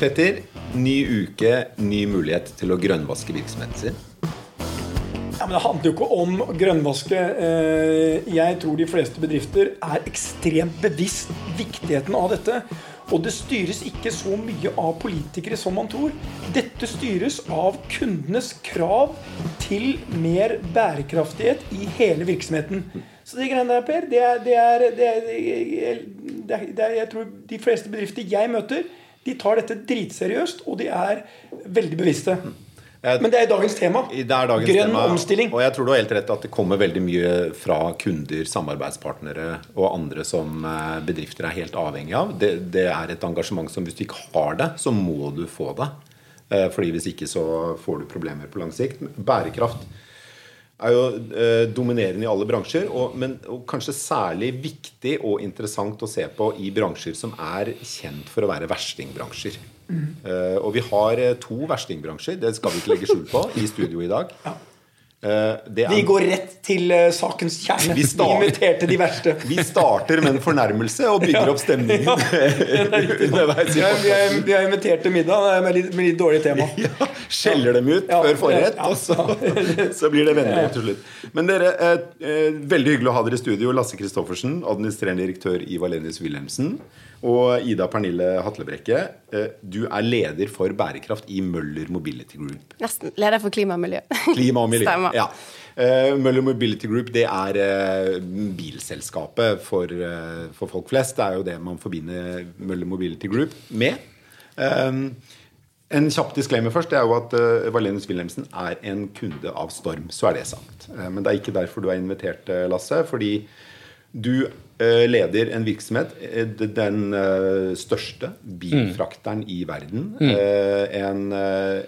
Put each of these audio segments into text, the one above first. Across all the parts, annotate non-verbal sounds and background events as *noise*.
Petter, ny uke, ny mulighet til å grønnvaske virksomheten sin. Ja, men Det handler jo ikke om grønnvaske. Eh, Jeg tror de fleste bedrifter er ekstremt bevisst viktigheten av dette. Og det styres ikke så mye av politikere som man tror. Dette styres av kundenes krav til mer bærekraftighet i hele virksomheten. Så de greiene der, Per, det er, det er, det er, det er, Jeg tror de fleste bedrifter jeg møter, de tar dette dritseriøst, og de er veldig bevisste. Jeg- Men det er dagens tema. Det er dagens Grønn tema, omstilling. Og jeg tror du har helt rett at det kommer veldig mye fra kunder, samarbeidspartnere og andre som eh, bedrifter er helt avhengig av. Det, det er et engasjement som hvis du ikke har det, så må du få det. Eh, Fordi hvis ikke så får du problemer på lang sikt. Bærekraft er jo eh, dominerende i alle bransjer, og, men og kanskje særlig viktig og interessant å se på i bransjer som er kjent for å være verstingbransjer. Eh, og vi har eh, to verstingbransjer, det skal vi ikke legge skjul på, i studio i dag. Eh, det er- Vi går rett til eh, sakens kjerne. Vi Vi, starter- inviterte de verste. *laughs* vi starter med en fornærmelse og bygger opp stemningen *laughs* Ja, *laughs* Vi har, vi vi invitert til middag er med litt, med litt dårlig tema. Ja, skjeller dem ut Ja, før forrett, ja, og så, så blir det vennlig til slutt. Men dere, eh, eh, veldig hyggelig å ha dere i studio. Lasse Christoffersen, administrerende direktør i Valenius Wilhelmsen. Og Ida Pernille Hatlebrekke, eh, du er leder for bærekraft i Møller Mobility Group. Nesten. Leder for klima og miljø. *laughs* Klima og miljø. Stemmer. Ja. Eh, Møller Mobility Group det er eh, bilselskapet for, for folk flest. Det er jo det man forbinder Møller Mobility Group med. En kjapp disclaimer først. Det er jo at Valenius Wilhelmsen er en kunde av Storm. Så er det sagt. Men det er ikke derfor du er invitert, Lasse. Fordi du eh, leder en virksomhet, eh, den eh, største bilfrakteren i verden. Eh, en eh,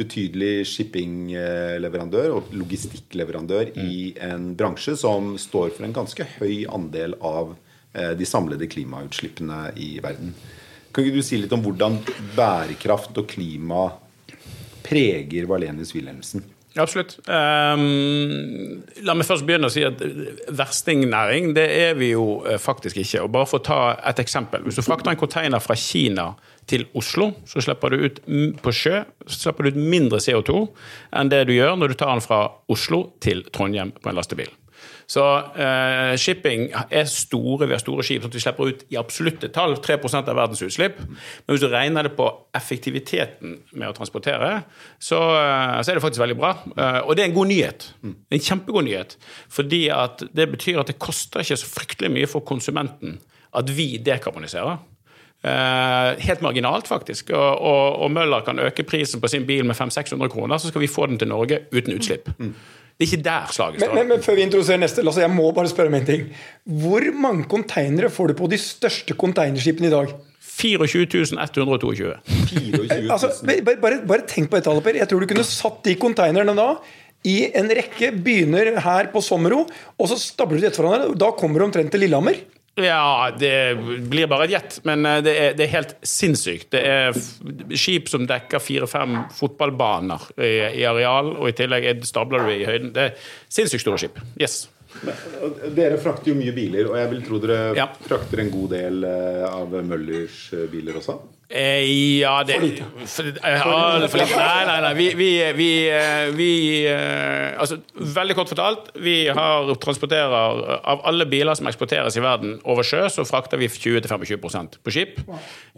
betydelig shippingleverandør og logistikkleverandør i en bransje som står for en ganske høy andel av de samlede klimautslippene i verden. Kan ikke du si litt om hvordan bærekraft og klima preger Valenius Wilhelmsen? Absolutt. Um, la meg først begynne å si at verstingnæring, det er vi jo eh, faktisk ikke. Og bare for å ta et eksempel. Hvis du frakter en container fra Kina til Oslo, så slipper du ut på sjø så slipper du ut mindre CO2 enn det du gjør når du tar den fra Oslo til Trondheim på en lastebil. Så eh, shipping er store, vi har store skip, sånn at vi slipper ut i absolutte tall 3% av verdens utslipp. Men hvis du regner det på effektiviteten med å transportere, så, eh, så er det faktisk veldig bra. Eh, og det er en god nyhet. En kjempegod nyhet. Fordi at det betyr at det koster ikke så fryktelig mye for konsumenten at vi dekarboniserer. Eh, helt marginalt, faktisk. Og, og, og Møller kan øke prisen på sin bil med 500-600 kroner, så skal vi få den til Norge uten utslipp. Det er ikke der slaget Men, står. men, men før vi introduserer neste, Lasse, jeg må bare spørre om en ting. Hvor mange konteinere får du på de største konteinerskipene i dag? 24 122. 24 Altså, bare, bare, bare tenk på dette, Alper. Jeg tror du kunne satt de konteinerne da i en rekke. Begynner her på Sommero, og så stabler du de etter hverandre. Da kommer du omtrent til Lillehammer. Ja, det blir bare et gjett, men eh, det er, det er helt sinnssykt. Det er skip som dekker fire-fem fotballbaner i, i areal, og i tillegg er- stabler du i høyden. Det er sinnssykt store skip. Yes. Dere frakter jo mye biler, og jeg vil tro dere Ja. frakter en god del eh, av Møllers eh, biler også? Eh, ja, det For lite. Ja, for lite. Nei, nei, nei. Vi, vi, vi, eh, vi eh, Altså, veldig kort fortalt, vi har transporterer Av alle biler som eksporteres i verden over sjø, så frakter vi 20-25% på skip.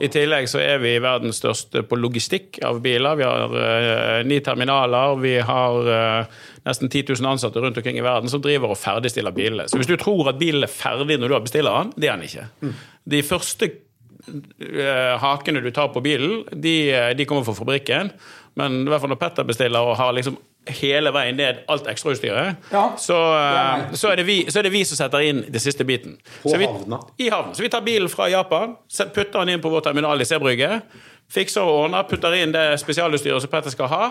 I tillegg så er vi verdens største på logistikk av biler. Vi har eh, ni terminaler. Vi har eh, nesten 10 000 ansatte rundt omkring i verden som driver og ferdigstiller bilene. Så hvis du tror at bilen er ferdig når du har bestiller den, det er den ikke. De første eh, hakene du tar på bilen, de, eh, de kommer fra fabrikken. Men i hvert fall når Petter bestiller og har liksom hele veien ned alt ekstrautstyret, Ja, så, eh, så, er det vi, så er det vi som setter inn det siste biten. På Så vi, havna? I havn. Så vi tar bilen fra Japan, putter den inn på vår terminal i Sebrygge, fikser og ordner, putter inn det spesialutstyret som Petter skal ha.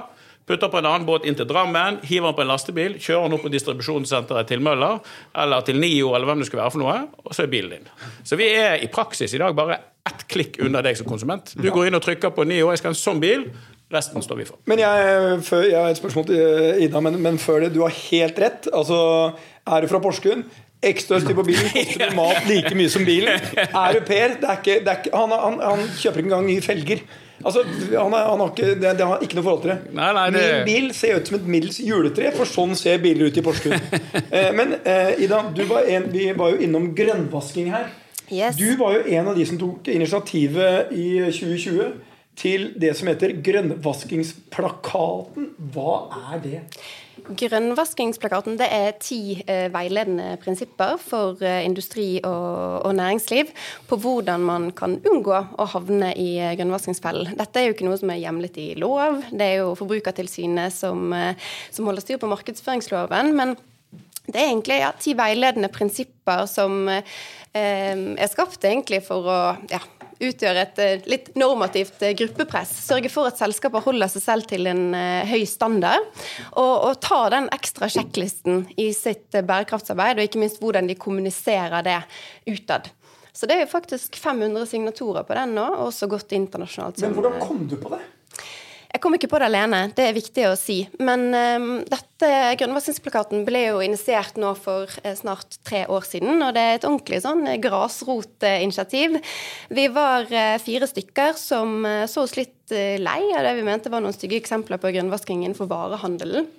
Putter på en annen båt inn til Drammen, hiver den på en lastebil, kjører den opp på distribusjonssenteret til Møller eller til Nio eller hvem det skulle være for noe, og så er bilen din. Så vi er i praksis i dag bare ett klikk unna deg som konsument. Du går inn og trykker på Nio, jeg skal ha en sånn bil, resten står vi for. Men jeg, før, jeg har et spørsmål til eh, Ida, men, men før det, du har helt rett. Altså, er du fra Porsgrunn? Ekstrautstyr på bilen koster mat like mye som bilen. *laughs* Er du Per? Det er ikke, det er ikke, han, han, han kjøper ikke engang nye felger. Altså, han, er, han har ikke, det, det har ikke noe forhold til det. Nei, nei, det- Min bil ser ut som et middels juletre, for sånn ser biler ut i Porsgrunn. *laughs* Eh, men eh, Ida, du var en, vi var jo innom grønnvasking her. Yes. Du var jo en av de som tok initiativet i 2020 til det som heter Grønnvaskingsplakaten. Hva er det? Grønnvaskingsplakaten det er ti eh, veiledende prinsipper for eh, industri og, og næringsliv på hvordan man kan unngå å havne i eh, grønnvaskingsfellen. Dette er jo ikke noe som er hjemlet i lov. Det er jo Forbrukertilsynet som, eh, som holder styr på markedsføringsloven. men det er egentlig ja, ti veiledende prinsipper som eh, er skapt egentlig for å ja, utgjøre et eh, litt normativt eh, gruppepress. Sørge for at selskaper holder seg selv til en eh, høy standard. Og, og ta den ekstra sjekklisten i sitt bærekraftsarbeid, og ikke minst hvordan de kommuniserer det utad. Så det er jo faktisk 500 signaturer på den nå, og også godt internasjonalt. Men hvordan kom du på det? Jeg kom ikke på det alene, det er viktig å si. Men um, dette grønnvaskingsplakaten ble jo initiert nå for eh, snart tre år siden. Og det er et ordentlig sånn eh, grasrotinitiativ. Vi var eh, fire stykker som eh, så oss litt eh, lei av det vi mente var noen stygge eksempler på grunnvasking innenfor varehandelen.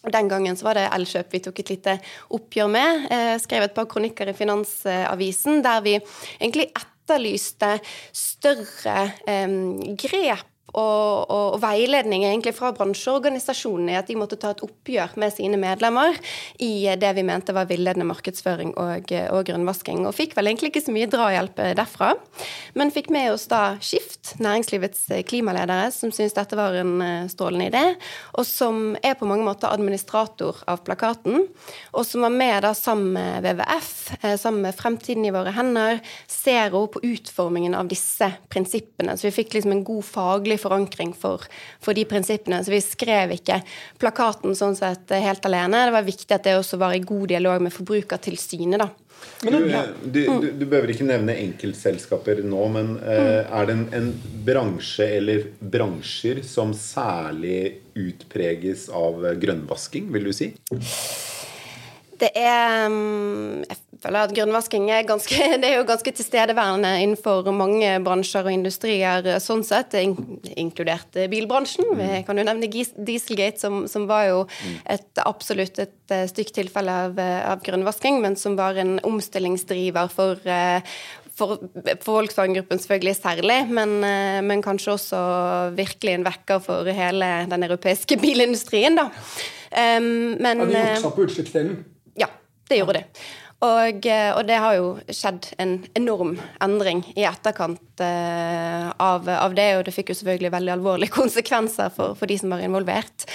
Den gangen så var det Elkjøp vi tok et lite oppgjør med. Eh, skrev et par kronikker i Finansavisen der vi egentlig etterlyste større eh, grep og, og, veiledning egentlig fra bransjeorganisasjonene i at de måtte ta et oppgjør med sine medlemmer i det vi mente var villedende markedsføring og, og grunnvasking. Og fikk vel egentlig ikke så mye drahjelp derfra. Men fikk med oss da Skift, næringslivets klimaledere, som syntes dette var en eh, strålende idé, og som er på mange måter administrator av plakaten, og som var med da sammen med WWF, eh, sammen med Fremtiden i våre hender, Zero på utformingen av disse prinsippene. Så vi fikk liksom en god faglig forankring for, for de prinsippene. Så vi skrev ikke plakaten sånn sett helt alene. Det var viktig at det også var i god dialog med Forbrukertilsynet, da. Du, du, du, du behøver ikke nevne enkeltselskaper nå, men uh, er det en, en bransje eller bransjer som særlig utpreges av grønnvasking, vil du si? Det er Jeg føler at grønnvasking er, ganske, *laughs* det er jo ganske tilstedeværende innenfor mange bransjer og industrier, sånn sett, in- inkludert bilbransjen. Vi kan jo nevne Dieselgate, som, som var jo et absolutt et eh, stygt tilfelle av, eh, av grønnvasking, men som var en omstillingsdriver for eh, for, for Volkswagen-gruppen selvfølgelig særlig, men, eh, men kanskje også virkelig en vekker for hele den europeiske *laughs* bilindustrien. Da. Um, men, Ja, de eh, juksa på utslippsdelen. ja, det gjorde de. Og, eh, og det har jo skjedd en enorm endring i etterkant eh, av, av det, og det fikk jo selvfølgelig veldig alvorlige *laughs* konsekvenser for, for de som var involvert.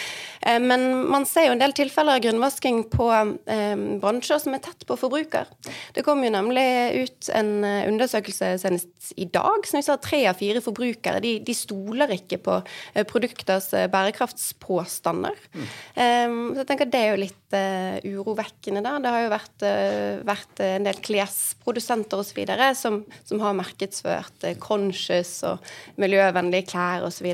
Eh, men man ser jo en del tilfeller av grunnvasking på eh, bransjer som er tett på forbruker. Det kom jo nemlig ut en eh, undersøkelse senest i dag som viser at tre av fire forbrukere de, de stoler ikke på eh, produkters bærekraftspåstander. Eh, så jeg tenker det er jo litt urovekkende. da. Det har jo vært, eh, vært en del klesprodusenter osv. Som, som har markedsført eh, conscious og miljøvennlige klær osv.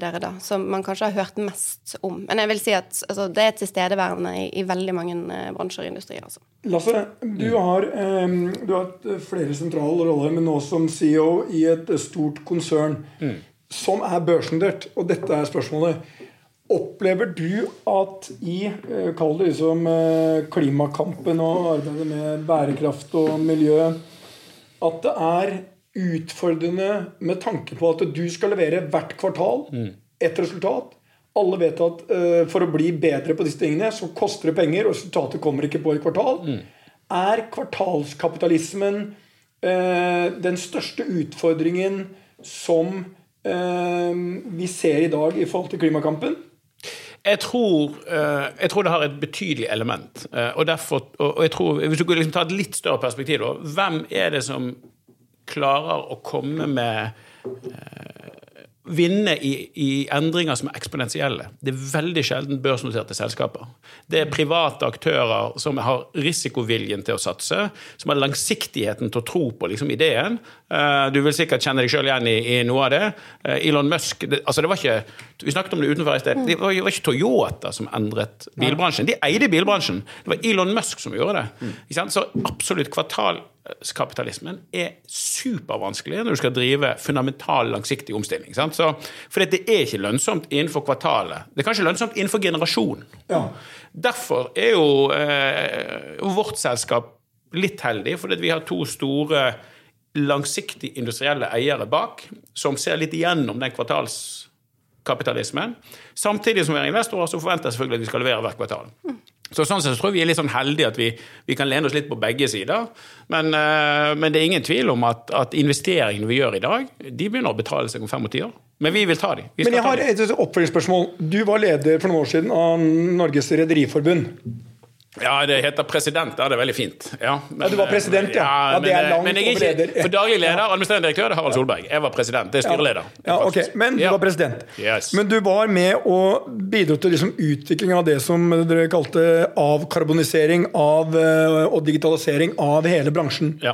Som man kanskje har hørt mest om. Men jeg vil si at altså, det er tilstedeværende i, i veldig mange eh, bransjer og industrier. Altså. Lasse, du har, eh, du har flere sentrale roller, men nå som CEO i et eh, stort konsern som er børsnotert. Og dette er spørsmålet. Opplever du at i eh, kall det liksom eh, klimakampen og arbeidet med bærekraft og miljø at det er utfordrende med tanke på at du skal levere hvert kvartal et resultat? Alle vet at eh, for å bli bedre på disse tingene, så koster det penger, og resultatet kommer ikke på et kvartal. Er kvartalskapitalismen eh, den største utfordringen som eh, vi ser i dag i forhold til klimakampen? Jeg tror, eh, jeg tror det har et betydelig element. eh, Og, derfor, og jeg tror, Hvis du liksom tar et litt større perspektiv, da, hvem er det som klarer å komme med eh, Vinne i, i endringer som er eksponentielle. Det er veldig sjelden børsnoterte selskaper. Det er private aktører som har risikoviljen til å satse, som har langsiktigheten til å tro på liksom, ideen. Eh, Du vil sikkert kjenne deg sjøl igjen i, i noe av det. Eh, Elon Musk det, altså det var ikke, Vi snakket om det utenfor i sted. Det var, det var ikke Toyota som endret bilbransjen. De eide bilbransjen. Det var Elon Musk som gjorde det. Så absolutt kvartalskapitalismen er supervanskelig når du skal drive fundamental, langsiktig omstilling. For det er ikke lønnsomt innenfor kvartalet. Det er kanskje lønnsomt innenfor generasjonen. Ja. Derfor er jo eh, vårt selskap litt heldig, fordi vi har to store langsiktig industrielle eiere bak, som ser litt igjennom den kvartalskapitalismen. Samtidig som vi er investorer, så forventer jeg selvfølgelig at vi skal levere hvert kvartal. Så sånn sett så tror jeg vi er litt sånn heldige at vi, vi kan lene oss litt på begge sider. Men, eh, men det er ingen tvil om at, at investeringene vi gjør i dag, de begynner å betale seg om fem og ti år. Men vi vil ta dem. Vi Men jeg har et oppfølgingsspørsmål. Du var leder for noen år siden av Norges Rederiforbund. Ja, det heter president. Er det veldig fint. Ja, men, Ja, du var president, ja. Ja, det men, er langt men jeg er ikke. For daglig leder, administrerende direktør, det er Harald Solberg. Jeg var president. Det er styreleder. Ja, ok, Men du Ja. var president. Yes. Men du var med og bidro til liksom utviklingen av det som dere kalte avkarbonisering av, eh, og digitalisering av hele bransjen. Ja.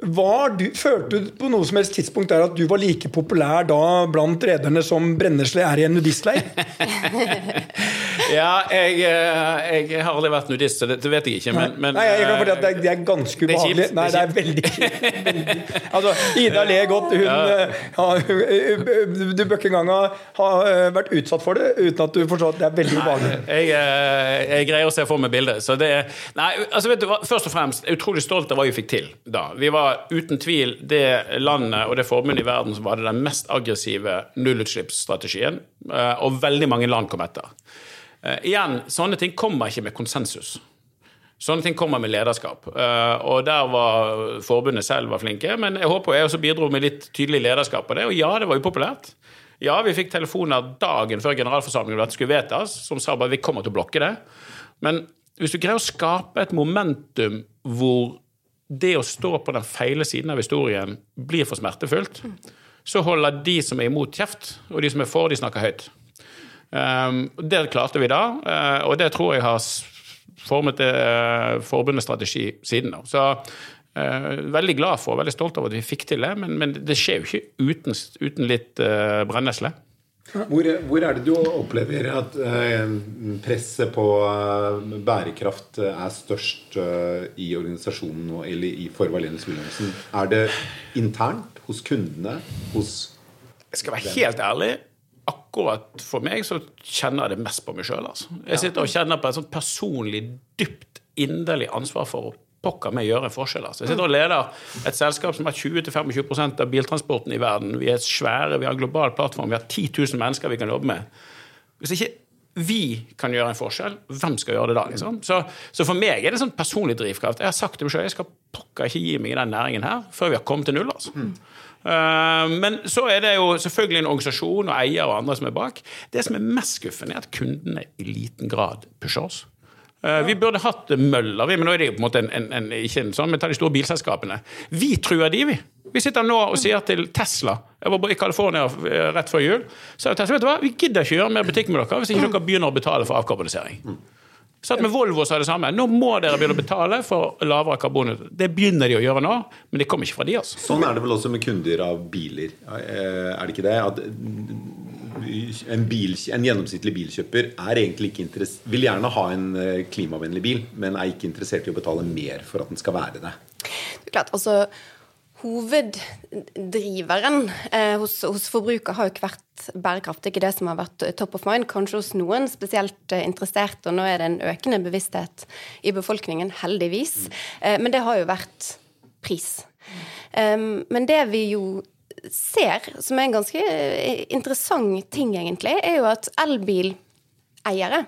Var du, følte du på noe som helst tidspunkt der at du var like populær da blant rederne som brennesle er i en nudistleir? *laughs* Ja, jeg, eh, jeg har aldri vært nudist, så det, det vet jeg ikke. Men, men Nei, jeg kan fortelle at det er, det er ganske ubehagelig. Nei, det er veldig. Veldig. Altså, Ida ler godt. Hun, ja. ja, du bør ikke engang ha, eh, vært utsatt for det uten at du forstår at det er veldig ubehagelig. jeg, eh, jeg greier å se for meg bildet. Så det er Nei, altså vet du hva, først og fremst jeg er utrolig stolt av hva vi fikk til da. Vi var uten tvil det landet og det forbundet i verden som hadde den mest aggressive nullutslippsstrategien, eh, og veldig mange land kom etter. Eh, igjen, sånne ting kommer ikke med konsensus. Sånne ting kommer med lederskap. Eh, og der var forbundet selv var flinke, men jeg håper jeg også bidro med litt tydelig lederskap på det. Og ja, det var upopulært. Ja, vi fikk telefoner dagen før generalforsamlingen dette skulle vedtas, som sa bare vi kommer til å blokke det. Men hvis du greier å skape et momentum hvor det å stå på den feile siden av historien blir for smertefullt, så holder de som er imot, kjeft, og de som er for, de snakker høyt. Um, det klarte vi da, eh, og det tror jeg har formet uh, forbundets strategi siden. Så eh, veldig glad for og veldig stolt over at vi fikk til det, men, men det skjer jo ikke uten, uten litt eh, brennesle. Hvor, hvor er det du opplever at eh, presset på eh, bærekraft er størst eh, i organisasjonen nå, eller i for Valenius Wilhelmsen? Er det internt, hos kundene, hos Jeg skal være helt ærlig. Akkurat for meg så kjenner jeg det mest på meg sjøl. Altså. Jeg sitter og kjenner på et sånt personlig, dypt, inderlig ansvar for å pokker meg gjøre en forskjell. Altså. Jeg sitter og leder et selskap som har 20-25% av biltransporten i verden. Vi er svære, vi har en global plattform, vi har 10 000 mennesker vi kan jobbe med. Hvis ikke vi kan gjøre en forskjell, hvem skal gjøre det da? Liksom? Så, så for meg er det sånn personlig drivkraft. Jeg har sagt til meg selv, jeg skal pokker ikke gi meg i den næringen her før vi har kommet til null. altså. Uh, men så er det jo selvfølgelig en organisasjon og eier og andre som er bak. Det som er mest skuffende, er at kundene i liten grad pusher oss. Uh, Vi burde hatt møller, vi, men nå er det jo på en måte en, en, en, ikke en sånn, vi tar de store bilselskapene. Vi truer de, vi. Vi sitter nå og sier til Tesla Jeg var i California eh, rett før jul. Så Tesla, vet du hva, vi gidder ikke gjøre mer butikk med dere hvis ikke dere begynner å betale for avkarbonisering. Satt med Volvo sa det samme. Nå må dere begynne å betale for lavere karbon. Det begynner de å gjøre nå, men det kommer ikke fra de. altså. Sånn er det vel også med kunder av biler. Eh, Er det ikke det? At en, bil, en gjennomsnittlig bilkjøper er egentlig ikke vil gjerne ha en eh, klimavennlig bil, men er ikke interessert i å betale mer for at den skal være det. Det er klart, altså Hoveddriveren eh, hos, hos forbruker har jo ikke vært bærekraft. Det er ikke det som har vært top of mind, kanskje hos noen spesielt eh, interessert. Og nå er det en økende bevissthet i befolkningen, heldigvis. Eh, men det har jo vært pris. Um, men det vi jo ser, som er en ganske eh, interessant ting, egentlig, er jo at elbileiere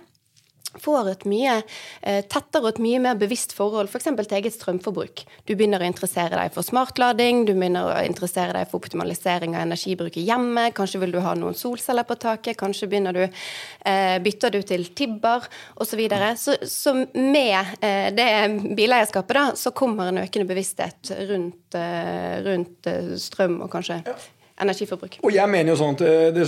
får et mye eh, tettere og et mye mer bevisst forhold f.eks. Til eget strømforbruk. Du begynner å interessere deg for smartlading, du begynner å interessere deg for optimalisering av energibruk i hjemmet, kanskje vil du ha noen solceller på taket, kanskje begynner du eh, bytter du til Tibber osv. Så, videre. så Så med eh, det bileierskapet da, så kommer en økende bevissthet rundt, rundt strøm og kanskje energiforbruk. Og jeg mener jo sånn at eh, det,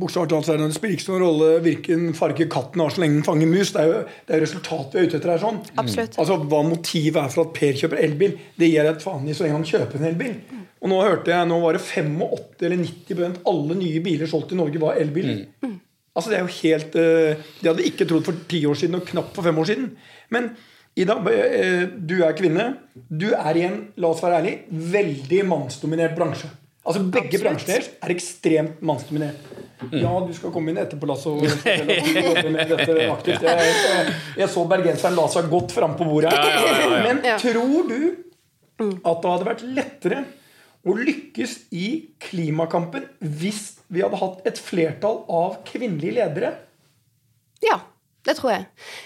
bokstavelig talt det, spiller ikke noen rolle hvilken farge katten har så lenge den fanger mus. Det er jo det er resultatet vi er ute etter her. sånn. Absolutt. Altså Hva motivet er for at Per kjøper elbil, det gir et faen i så lenge han kjøper en elbil. Og nå hørte jeg, nå var det 85 eller 90% alle nye biler solgt i Norge var elbil. Altså Det er jo helt eh, Det hadde vi ikke trodd for ti år siden, og knapt for fem år siden. Men Ida, eh, du er kvinne. Du er i en, la oss være ærlig, veldig mannsdominert bransje. Altså Begge Absolutt. bransjene er ekstremt mannsdominert. Ja, du skal komme inn etterpå, Lasse, og *laughs* aktivt. Jeg, jeg, så bergenseren la seg godt fram på bordet. Ja, ja, ja, ja. Men tror du at det hadde vært lettere å lykkes i klimakampen hvis vi hadde hatt et flertall av kvinnelige ledere? Ja, det tror jeg.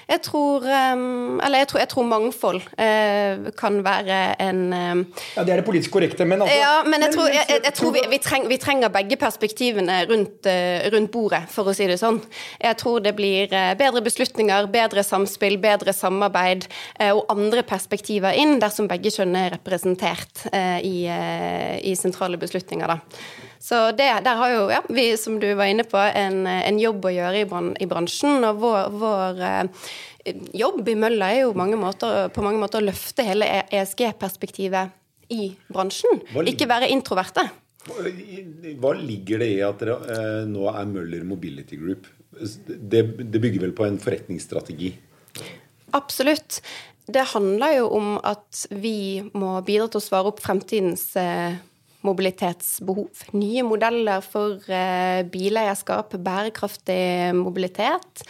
Jeg tror, um, eller jeg tror, jeg tror mangfold eh, kan være en um, Ja, Det er det politisk korrekte, men altså Ja, men jeg tror, jeg, jeg, tror vi, vi, treng, vi trenger begge perspektivene rundt, eh, rundt bordet, for å si det sånn. Jeg tror det blir eh, bedre beslutninger, bedre samspill, bedre samarbeid eh, og andre perspektiver inn dersom begge kjønn er representert eh, i, eh, i sentrale beslutninger. Da. Så det, der har jo, ja, vi, som du var inne på, en, en jobb å gjøre i, bran, i bransjen. Og vår, vår eh, jobb i Mølla er jo mange måter, på mange måter å løfte hele ESG-perspektivet i bransjen. Ikke være introverte. Hva ligger det i at dere eh, nå er Møller Mobility Group? Det, det bygger vel på en forretningsstrategi? Absolutt. Det handler jo om at vi må bidra til å svare opp fremtidens eh, mobilitetsbehov. Nye modeller for eh, bileierskap, bærekraftig mobilitet.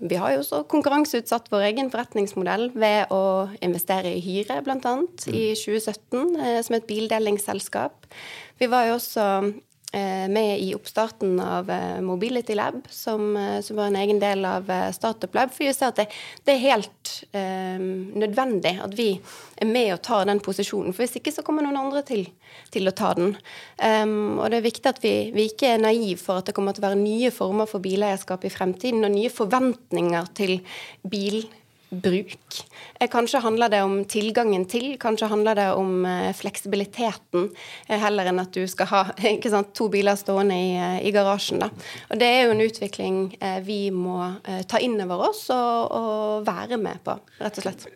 Vi har jo også konkurranseutsatt vår egen forretningsmodell ved å investere i Hyre, bl.a. i 2017, eh, som et bildelingsselskap. Vi var jo også med i oppstarten av eh, Mobility Lab, som, eh, som var en egen del av eh, Startup Lab. For vi ser at det, det er helt eh, nødvendig at vi er med og tar den posisjonen. For hvis ikke så kommer noen andre til, til å ta den. Um, og det er viktig at vi, vi ikke er naive for at det kommer til å være nye former for bileierskap i fremtiden, og nye forventninger til bilbruk. Eh, Kanskje handler det om tilgangen til, kanskje handler det om eh, fleksibiliteten, eh, heller enn at du skal ha *laughs* sant, to biler stående i, i garasjen. Da. Og Det er jo en utvikling vi må ta inn over oss og, og være med på, rett og slett.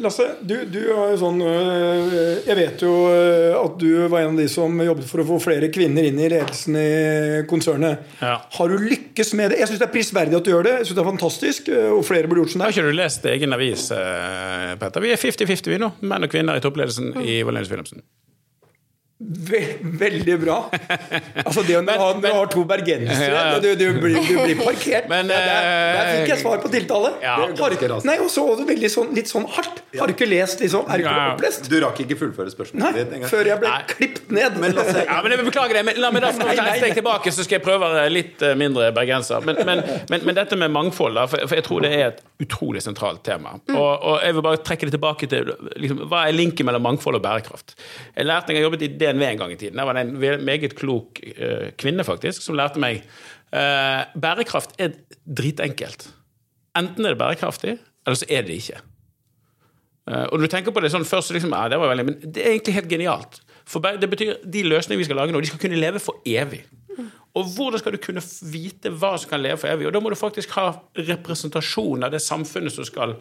Lasse, du, du er jo sånn øh, Jeg vet jo øh, at du var en av de som jobbet for å få flere kvinner inn i ledelsen i konsernet. Ja. Har du lykkes med det? Jeg syns det er prisverdig at du gjør det. Jeg synes det er fantastisk, øh, og flere burde gjort sånn Har ikke du lest egen avis, Petter? Vi er 50-50 vi nå, menn og kvinner i toppledelsen i Valenius Wilhelmsen. Ve veldig bra. Altså det å Men- ha, har to bergensere Ja, ja. du, du, blir, du blir *laughs* parkert. Men, Ja, der, der eh, fikk jeg svar på tiltale. Ja. Har. Nei, og så veldig sånn, litt sånn hardt. Har du ikke lest liksom, Er du ikke opplest? Du rakk ikke fullføre spørsmålet ditt engang. før jeg ble Nei. klippet ned. Men Lasse, Ja, men jeg beklager det, men la meg da få ta et steg tilbake, så skal jeg prøve å være litt eh, mindre bergenser. Men, men, men, men dette med mangfold, da, for, for jeg tror det er et utrolig sentralt tema. Og, og jeg vil bare trekke det tilbake til liksom, hva er linken mellom mangfold og bærekraft. Jeg lærte jeg jobbet i DNV en gang i tiden. Der var det en meget klok eh, kvinne faktisk som lærte meg eh, bærekraft er dritenkelt. Enten er det bærekraftig, eller så er det ikke. Eh, og når du tenker på det sånn først, så liksom, ja, det var veldig, men det er egentlig helt genialt. For det betyr de løsningene vi skal lage nå, de skal kunne leve for evig. Og hvordan skal du kunne vite hva som kan leve for evig? Og da må du faktisk ha representasjon av det samfunnet som skal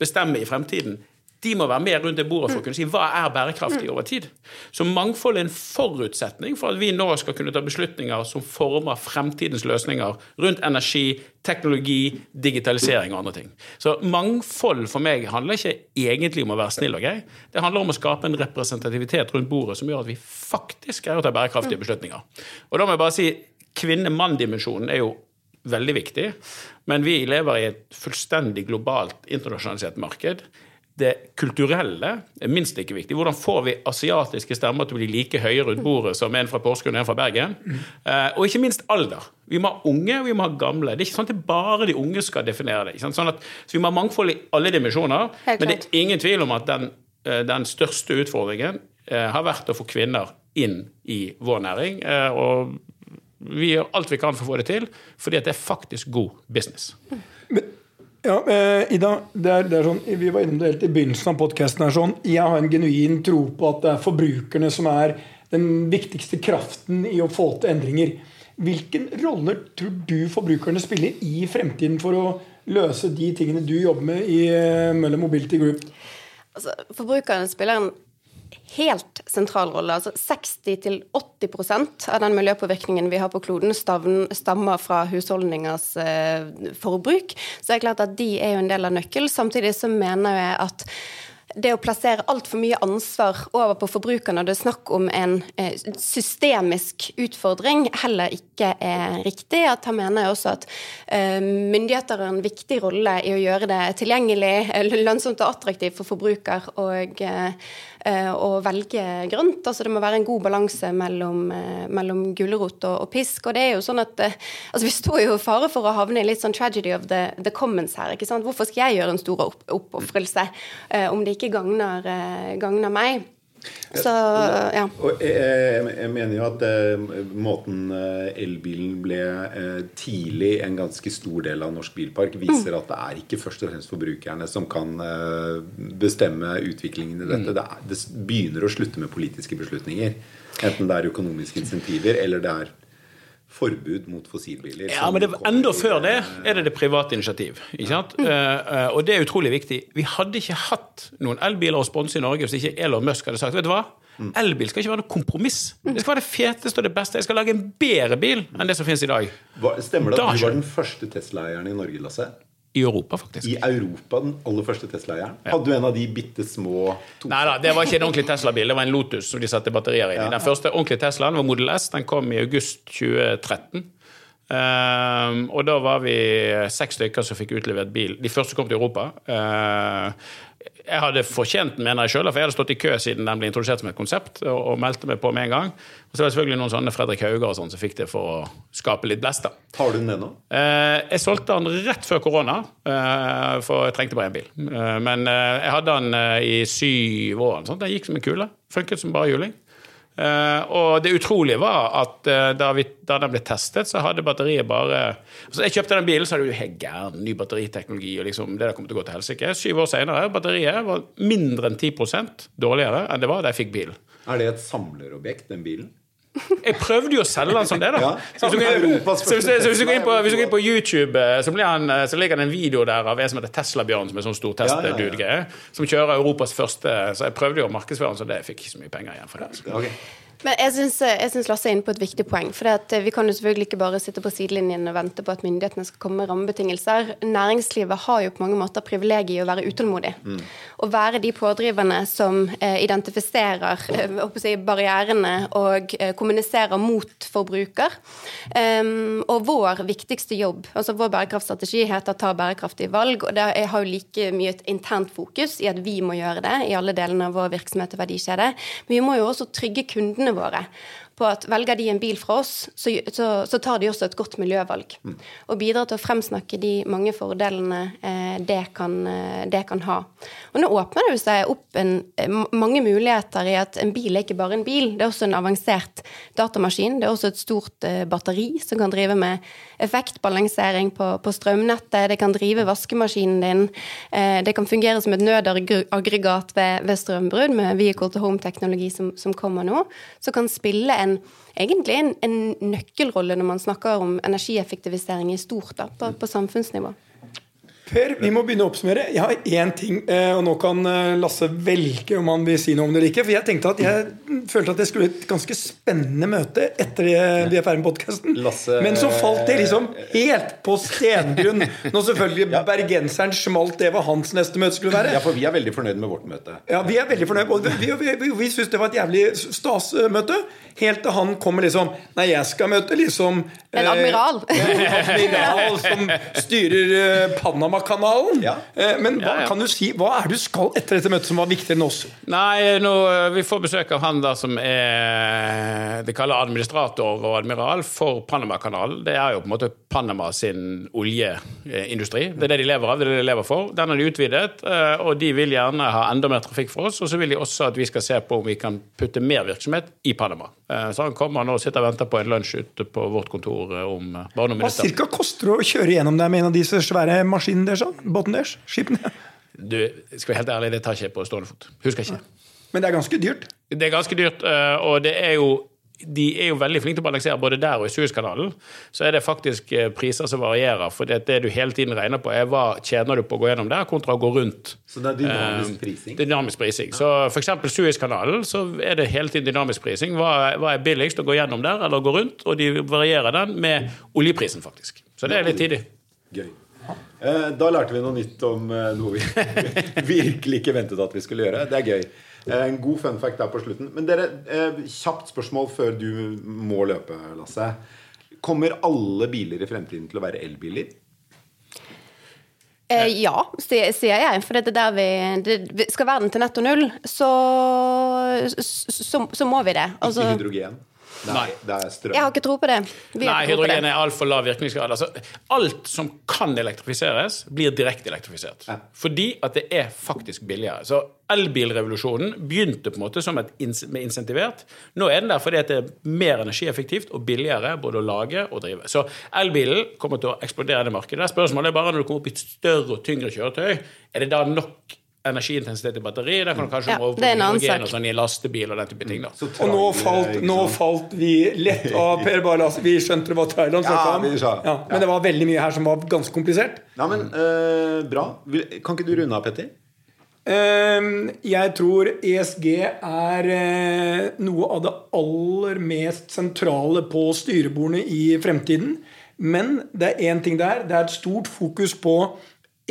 bestemme i fremtiden. De må være med rundt det bordet for å kunne si hva er bærekraftig over tid. Så mangfold er en forutsetning for at vi nå skal kunne ta beslutninger som former fremtidens løsninger rundt energi, teknologi, digitalisering og andre ting. Så mangfold for meg handler ikke egentlig om å være snill og grei. Det handler om å skape en representativitet rundt bordet som gjør at vi faktisk greier å ta bærekraftige beslutninger. Og da må jeg bare si kvinne-mann-dimensjonen er jo veldig viktig, men vi lever i et fullstendig globalt internasjonalisert marked. Det kulturelle er minst like viktig. Hvordan får vi asiatiske stemmer til å bli like høye rundt bordet som en fra Porsgrunn og en fra Bergen? Eh, og ikke minst alder. Vi må ha unge og vi må ha gamle. Det er ikke sånn at det bare de unge skal definere det. ikke sant? Sånn at, så vi må ha mangfold i alle dimensjoner. Men det er ingen tvil om at den, eh, den største utfordringen eh, har vært å få kvinner inn i vår næring. eh, Og vi gjør alt vi kan for å få det til, fordi at det er faktisk god business. Ja, eh, Ida, det er, det er sånn, vi var innom det helt i begynnelsen av podkasten. Sånn, jeg har en genuin tro på at det er forbrukerne som er den viktigste kraften i å få til endringer. Hvilken rolle tror du forbrukerne spiller i fremtiden for å løse de tingene du jobber med i eh, Møller Mobility Group? Altså, forbrukerne spiller en helt sentral rolle. Altså 60-80% av den miljøpåvirkningen vi har på kloden, stammer fra husholdningers eh, forbruk. Så det er klart at de er jo en del av nøkkelen. Samtidig så mener jeg at det å plassere altfor mye ansvar over på forbrukerne når det er snakk om en eh, systemisk utfordring, heller ikke er riktig. At her mener jeg også at eh, myndigheter har en viktig rolle i å gjøre det tilgjengelig, eh, lønnsomt og attraktivt for forbruker å velge grønt. Altså Det må være en god balanse mellom, mellom gulrot og, og pisk. Og det er jo sånn at altså Vi står jo i fare for å havne i litt sånn tragedy of the, the commons her. ikke sant? Hvorfor skal jeg gjøre en stor opp oppofrelse om det ikke gagner, eh, gagner meg? Så ja. Og jeg, jeg, mener jo at eh, måten eh, elbilen ble eh, tidlig en ganske stor del av norsk bilpark, viser at det er ikke først og fremst forbrukerne som kan eh, bestemme utviklingen i dette. Det, er, det begynner å slutte med politiske beslutninger. Enten det er økonomiske insentiver eller det er forbud mot fossilbiler. Ja, men det, enda før det er det det private initiativ. Ikke sant? Mm. Uh, og det er utrolig viktig. Vi hadde ikke hatt noen elbiler å sponse i Norge hvis ikke Elon Musk hadde sagt vet du hva? Elbil skal ikke være noe kompromiss. Det skal være det feteste og det beste. Jeg skal lage en bedre bil enn det som finnes i dag. hva- Stemmer det at du var den første Tesla-eieren i Norge, Lasse? I Europa, faktisk. I Europa den aller første Tesla-eieren? Hadde du en av de bitte små to- Nei da, det var ikke en ordentlig Tesla-bil. Det var en Lotus som de satte batterier inn i. Den første ordentlige Teslaen var Model S. Den kom i august 2013. Um, og da var vi seks stykker som fikk utlevert bil. De første kom til Europa. Ehm, jeg hadde fortjent den, mener jeg sjøl, for jeg hadde stått i kø siden den ble introdusert som et konsept, og, og meldte meg på med en gang. Og så var det selvfølgelig noen sånne Fredrik Hauger og sånn som fikk det for å skape litt blest. da. Har du den ennå? Eh, jeg solgte den rett før korona, eh, for jeg trengte bare én bil. Eh, men eh, jeg hadde den eh, i syv år. Sånn. Den gikk som en kule. Funket som bare juling. Eh, og det utrolige var at eh, da, vi, da den ble testet, så hadde batteriet bare altså Jeg kjøpte den bilen, så hadde du helt gæren ny batteriteknologi. og liksom, det der kom til å gå til helsike. Syv år senere, batteriet var mindre enn 10% dårligere enn det var da jeg fikk bilen. Er det et samlerobjekt, den bilen? Jeg prøvde jo å selge den som det, da. Ja. Så hvis du går- inn inn på YouTube, eh, så, blir han, eh, så ligger det en video der av en som heter Tesla-Bjørn, som er sånn stor test-dude-greie, som kjører Europas første Så jeg prøvde jo å markedsføre den, så det jeg fikk ikke så mye penger igjen for det. altså. Ok. Men jeg syns, jeg syns Lasse er inne på et viktig poeng. For eh, vi kan jo selvfølgelig ikke bare sitte på sidelinjen og vente på at myndighetene skal komme med rammebetingelser. Næringslivet har jo på mange måter privilegiet i å være utålmodig. Å være de pådriverne som eh, identifiserer eh, si, barrierene og eh, kommuniserer mot forbruker. Um, og vår viktigste jobb, altså vår bærekraftstrategi, heter 'ta bærekraftige valg'. og det har jo like mye et internt fokus i at vi må gjøre det i alle delene av vår virksomhet og verdikjede. Men vi må jo også trygge kundene våre på at velger de en bil fra oss, så, så, så tar de også et godt miljøvalg. Og bidrar til å fremsnakke de mange fordelene eh, det, kan, eh, det kan ha. Og nå åpner det seg opp en, eh, mange muligheter i at en bil er ikke bare en bil. Det er også en avansert datamaskin. Det er også et stort eh, batteri som kan drive med effektbalansering på, på strømnettet. Det kan drive vaskemaskinen din. Eh, det kan fungere som et nødaggregat ved, ved strømbrudd med vehicle to home-teknologi som, som kommer nå. Så kan spille en egentlig en, en nøkkelrolle når man snakker om energieffektivisering i stort da, på, på samfunnsnivå. Per, vi må begynne å oppsummere. Jeg har én ting, eh, og nå kan eh, Lasse velge om han vil si noe om det eller ikke. For jeg tenkte at jeg følte at det skulle bli et ganske spennende møte etter vi er ferdig med podkasten. Men så falt det liksom helt på stengrunn. Når selvfølgelig bergenseren smalt det hva hans neste møte skulle være. Ja, for vi er veldig fornøyd med vårt møte. Ja, Vi er veldig fornøyd. Og vi, vi, vi, vi syns det var et jævlig stas-møte. Helt til han kommer liksom Nei, jeg skal møte liksom En admiral. Eh, en admiral som styrer eh, Panamakanalen. Ja. Eh, men hva, Ja, ja. kan du si, hva er det du skal etter dette møtet som var viktigere enn oss? Nei, nå, eh, vi får besøk av han da som er De kaller administrator og admiral for Panamakanalen. Det er jo på en måte Panama sin oljeindustri. Det er det de lever av, det er det de lever for. Den har de utvidet, eh, og de vil gjerne ha enda mer trafikk for oss. Og så vil de også at vi skal se på om vi kan putte mer virksomhet i Panama. Eh, Så han kommer nå og sitter og venter på en lunsj ute på vårt kontor eh, om eh, bare noen Hva cirka koster det å kjøre gjennom der med en av disse svære maskinene deres? da? Båten deres? Skipene? Du, skal være helt ærlig, det tar ikke jeg på stående fot. Husker ikke. Men det er ganske dyrt. Det er ganske dyrt, eh, og det er jo de er jo veldig flinke til å balansere både der og i Suezkanalen. Så er det faktisk eh, priser som varierer. For det, det du hele tiden regner på, er hva tjener du på å gå gjennom der, kontra å gå rundt. Så det er dynamisk Eh, prising? Dynamisk prising. Så f.eks. Suezkanalen så er det hele tiden dynamisk prising. Hva, hva er billigst å gå gjennom der eller gå rundt? Og de varierer den med oljeprisen, faktisk. Så det er litt tidlig. Gøy. Eh, Da lærte vi noe nytt om eh, noe vi *laughs* virkelig ikke ventet at vi skulle gjøre. Det er gøy. Eh, En god fun fact der på slutten. Men dere, kjapt spørsmål før du må løpe, Lasse. Kommer alle biler i fremtiden til å være elbiler? Eh, ja, sier, jeg. For det er der vi det, Skal verden til netto null, så, så, så må vi det. Altså, Ikke hydrogen? Nei, det er strøm. jeg har ikke tro på det. Vi Nei, hydrogen er altfor lav virkningsgrad. Altså, alt som kan elektrifiseres, blir direkte elektrifisert. Ja. Fordi at det er faktisk billigere. Så elbilrevolusjonen begynte på en måte som et med insentivert. Nå er den der fordi at det er mer energieffektivt og billigere både å lage og drive. Så elbilen kommer til å eksplodere i det markedet. Spørsmålet er bare når du kommer opp i et større og tyngre kjøretøy, er det da nok energiintensitet i batteriet. Der kan du kanskje Ja, over er på hydrogen og sånn i lastebil og den type ting. da. Og nå falt, nå falt vi lett av Per Barlas. Vi skjønte det var Thailand snakka Ja, vi sa. Ja, men det var veldig mye her som var ganske komplisert. Ja, men uh, Bra. Kan ikke du runde av, Petter? Ehm, jeg tror ESG er eh, noe av det aller mest sentrale på styrebordene i fremtiden. Men det er én ting der. Det er et stort fokus på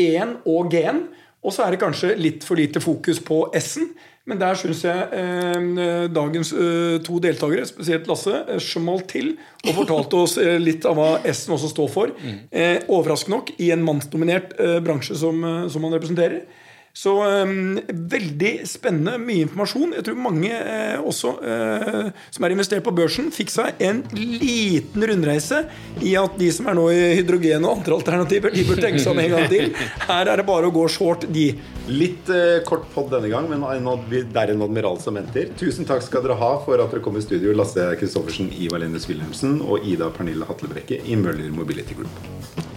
E-en og G-en. Og så er det kanskje litt for lite fokus på S-en. Men der syns jeg eh, dagens eh, to deltakere, spesielt Lasse, eh, smalt til og fortalte oss eh, litt av hva S-en også står for. Eh, overraskende nok i en mannsdominert eh, bransje som, som han representerer. Så um, veldig spennende, mye informasjon. Jeg tror mange eh, også eh, som er investert på børsen, fikk seg en liten rundreise i at de som er nå i hydrogen og andre alternativer, de bør tenke seg om en gang til. Her er det bare å gå short, de. Litt eh, kort pod denne gang, men det er en admiral som venter. Tusen takk skal dere ha for at dere kom i studio, Lasse Kristoffersen, Ivar Lennes Wilhelmsen og Ida Pernille Hatlebrekke i Møller Mobility Group.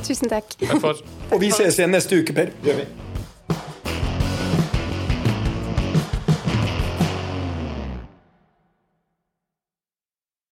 Tusen takk. Takk. Og vi ses igjen neste uke, Per. Det gjør vi.